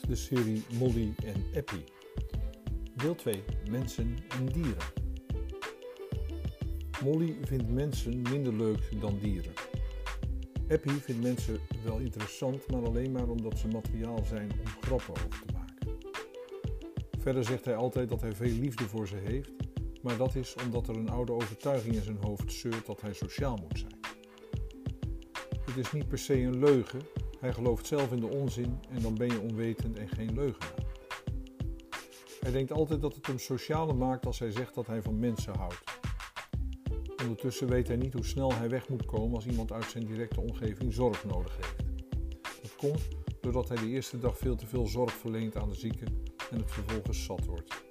de serie Molly en Eppie. Deel 2: Mensen en dieren. Molly vindt mensen minder leuk dan dieren. Eppie vindt mensen wel interessant, maar alleen maar omdat ze materiaal zijn om grappen over te maken. Verder zegt hij altijd dat hij veel liefde voor ze heeft, maar dat is omdat er een oude overtuiging in zijn hoofd zeurt dat hij sociaal moet zijn. Het is niet per se een leugen, hij gelooft zelf in de onzin en dan ben je onwetend en geen leugenaar. Hij denkt altijd dat het hem socialer maakt als hij zegt dat hij van mensen houdt. Ondertussen weet hij niet hoe snel hij weg moet komen als iemand uit zijn directe omgeving zorg nodig heeft. Dat komt doordat hij de eerste dag veel te veel zorg verleent aan de zieke en het vervolgens zat wordt.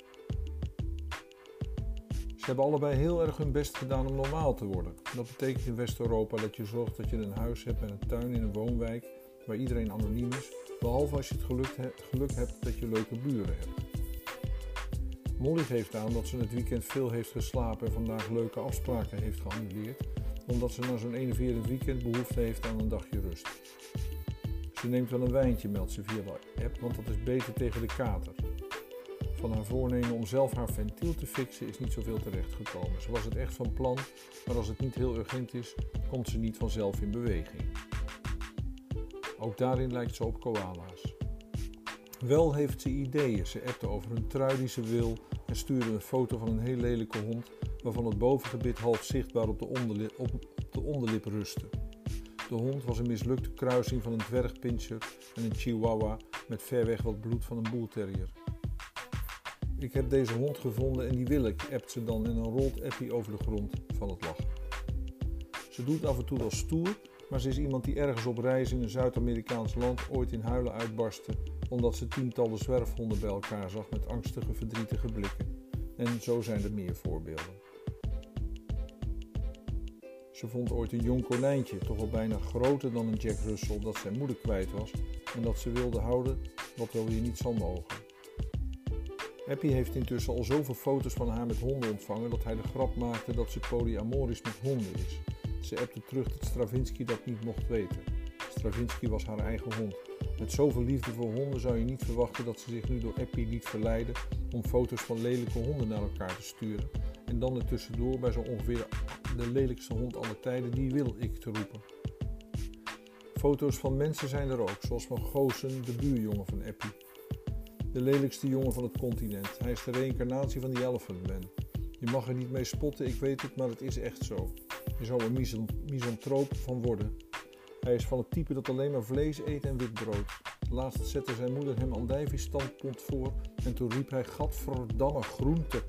Ze hebben allebei heel erg hun best gedaan om normaal te worden. Dat betekent in West-Europa dat je zorgt dat je een huis hebt en een tuin in een woonwijk waar iedereen anoniem is, behalve als je het geluk, hebt dat je leuke buren hebt. Molly geeft aan dat ze het weekend veel heeft geslapen en vandaag leuke afspraken heeft geannuleerd, omdat ze na zo'n enerverend weekend behoefte heeft aan een dagje rust. Ze neemt wel een wijntje, meldt ze via de app, want dat is beter tegen de kater. Van haar voornemen om zelf haar ventiel te fixen is niet zoveel terechtgekomen. Ze was het echt van plan, maar als het niet heel urgent is, komt ze niet vanzelf in beweging. Ook daarin lijkt ze op koala's. Wel heeft ze ideeën. Ze appte over een trui die ze wil en stuurde een foto van een heel lelijke hond waarvan het bovengebit half zichtbaar op de, onderlip, op de onderlip rustte. De hond was een mislukte kruising van een dwergpinscher en een chihuahua met ver weg wat bloed van een boelterrier. Ik heb deze hond gevonden en die wil ik, appt ze dan en dan rolt Appie over de grond van het lachen. Ze doet af en toe wel stoer, maar ze is iemand die ergens op reis in een Zuid-Amerikaans land ooit in huilen uitbarstte omdat ze tientallen zwerfhonden bij elkaar zag met angstige, verdrietige blikken. En zo zijn er meer voorbeelden. Ze vond ooit een jong konijntje, toch al bijna groter dan een Jack Russell, dat zijn moeder kwijt was en dat ze wilde houden, wat wel weer niet zal mogen. Appie heeft intussen al zoveel foto's van haar met honden ontvangen dat hij de grap maakte dat ze polyamorisch met honden is. Ze appte terug dat Stravinsky dat niet mocht weten. Stravinsky was haar eigen hond. Met zoveel liefde voor honden zou je niet verwachten dat ze zich nu door Appie liet verleiden om foto's van lelijke honden naar elkaar te sturen. En dan er tussendoor bij zo ongeveer de lelijkste hond aller tijden, die wil ik te roepen. Foto's van mensen zijn er ook, zoals van Goosen, de buurjongen van Appie. De lelijkste jongen van het continent. Hij is de reïncarnatie van die elephantman. Je mag er niet mee spotten, ik weet het, maar het is echt zo. Je zou er misantroop van worden. Hij is van het type dat alleen maar vlees eet en wit brood. Laatst zette zijn moeder hem andijvie-standpunt voor en toen riep hij: Gadverdamme groente.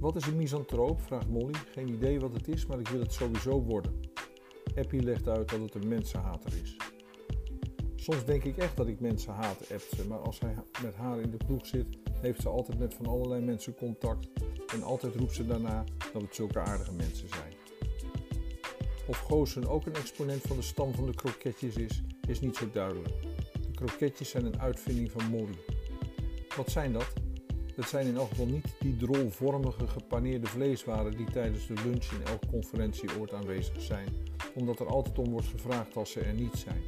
Wat is een misantroop? vraagt Molly. Geen idee wat het is, maar ik wil het sowieso worden. Appie legt uit dat het een mensenhater is. Soms denk ik echt dat ik mensen haat, appt maar als hij met haar in de kroeg zit, heeft ze altijd met van allerlei mensen contact en altijd roept ze daarna dat het zulke aardige mensen zijn. Of Goosen ook een exponent van de stam van de kroketjes is, is niet zo duidelijk. De kroketjes zijn een uitvinding van Molly. Wat zijn dat? Het zijn in elk geval niet die drolvormige gepaneerde vleeswaren die tijdens de lunch in elk conferentieoord aanwezig zijn, omdat er altijd om wordt gevraagd als ze er niet zijn.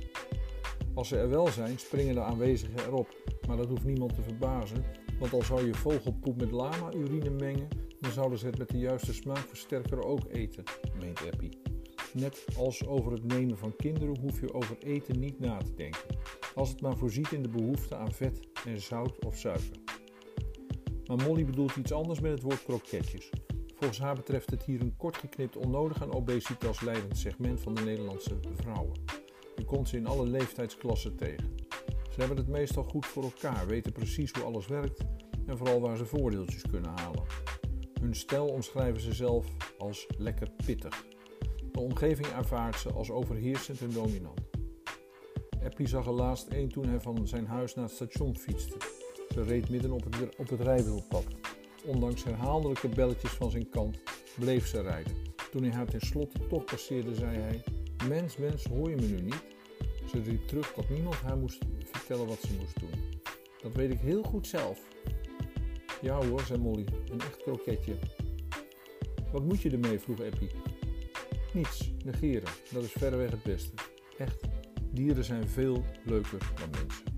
Als ze er wel zijn, springen de aanwezigen erop, maar dat hoeft niemand te verbazen, want al zou je vogelpoep met lama-urine mengen, dan zouden ze het met de juiste smaakversterker ook eten, meent Eppie. Net als over het nemen van kinderen hoef je over eten niet na te denken, als het maar voorziet in de behoefte aan vet en zout of suiker. Maar Molly bedoelt iets anders met het woord kroketjes. Volgens haar betreft het hier een kort geknipt onnodig aan obesitas leidend segment van de Nederlandse vrouwen. Je komt ze in alle leeftijdsklassen tegen. Ze hebben het meestal goed voor elkaar, weten precies hoe alles werkt en vooral waar ze voordeeltjes kunnen halen. Hun stijl omschrijven ze zelf als lekker pittig. De omgeving ervaart ze als overheersend en dominant. Eppie zag er laatst een toen hij van zijn huis naar het station fietste. Ze reed midden op het, op het rijwielpad. Ondanks herhaaldelijke belletjes van zijn kant bleef ze rijden. Toen hij haar tenslotte toch passeerde, zei hij: Mens, mens, hoor je me nu niet? Ze riep terug dat niemand haar moest vertellen wat ze moest doen. Dat weet ik heel goed zelf. Ja hoor, zei Molly, een echt kroketje. Wat moet je ermee? vroeg Eppie. Niets, negeren, dat is verreweg het beste. Echt, dieren zijn veel leuker dan mensen.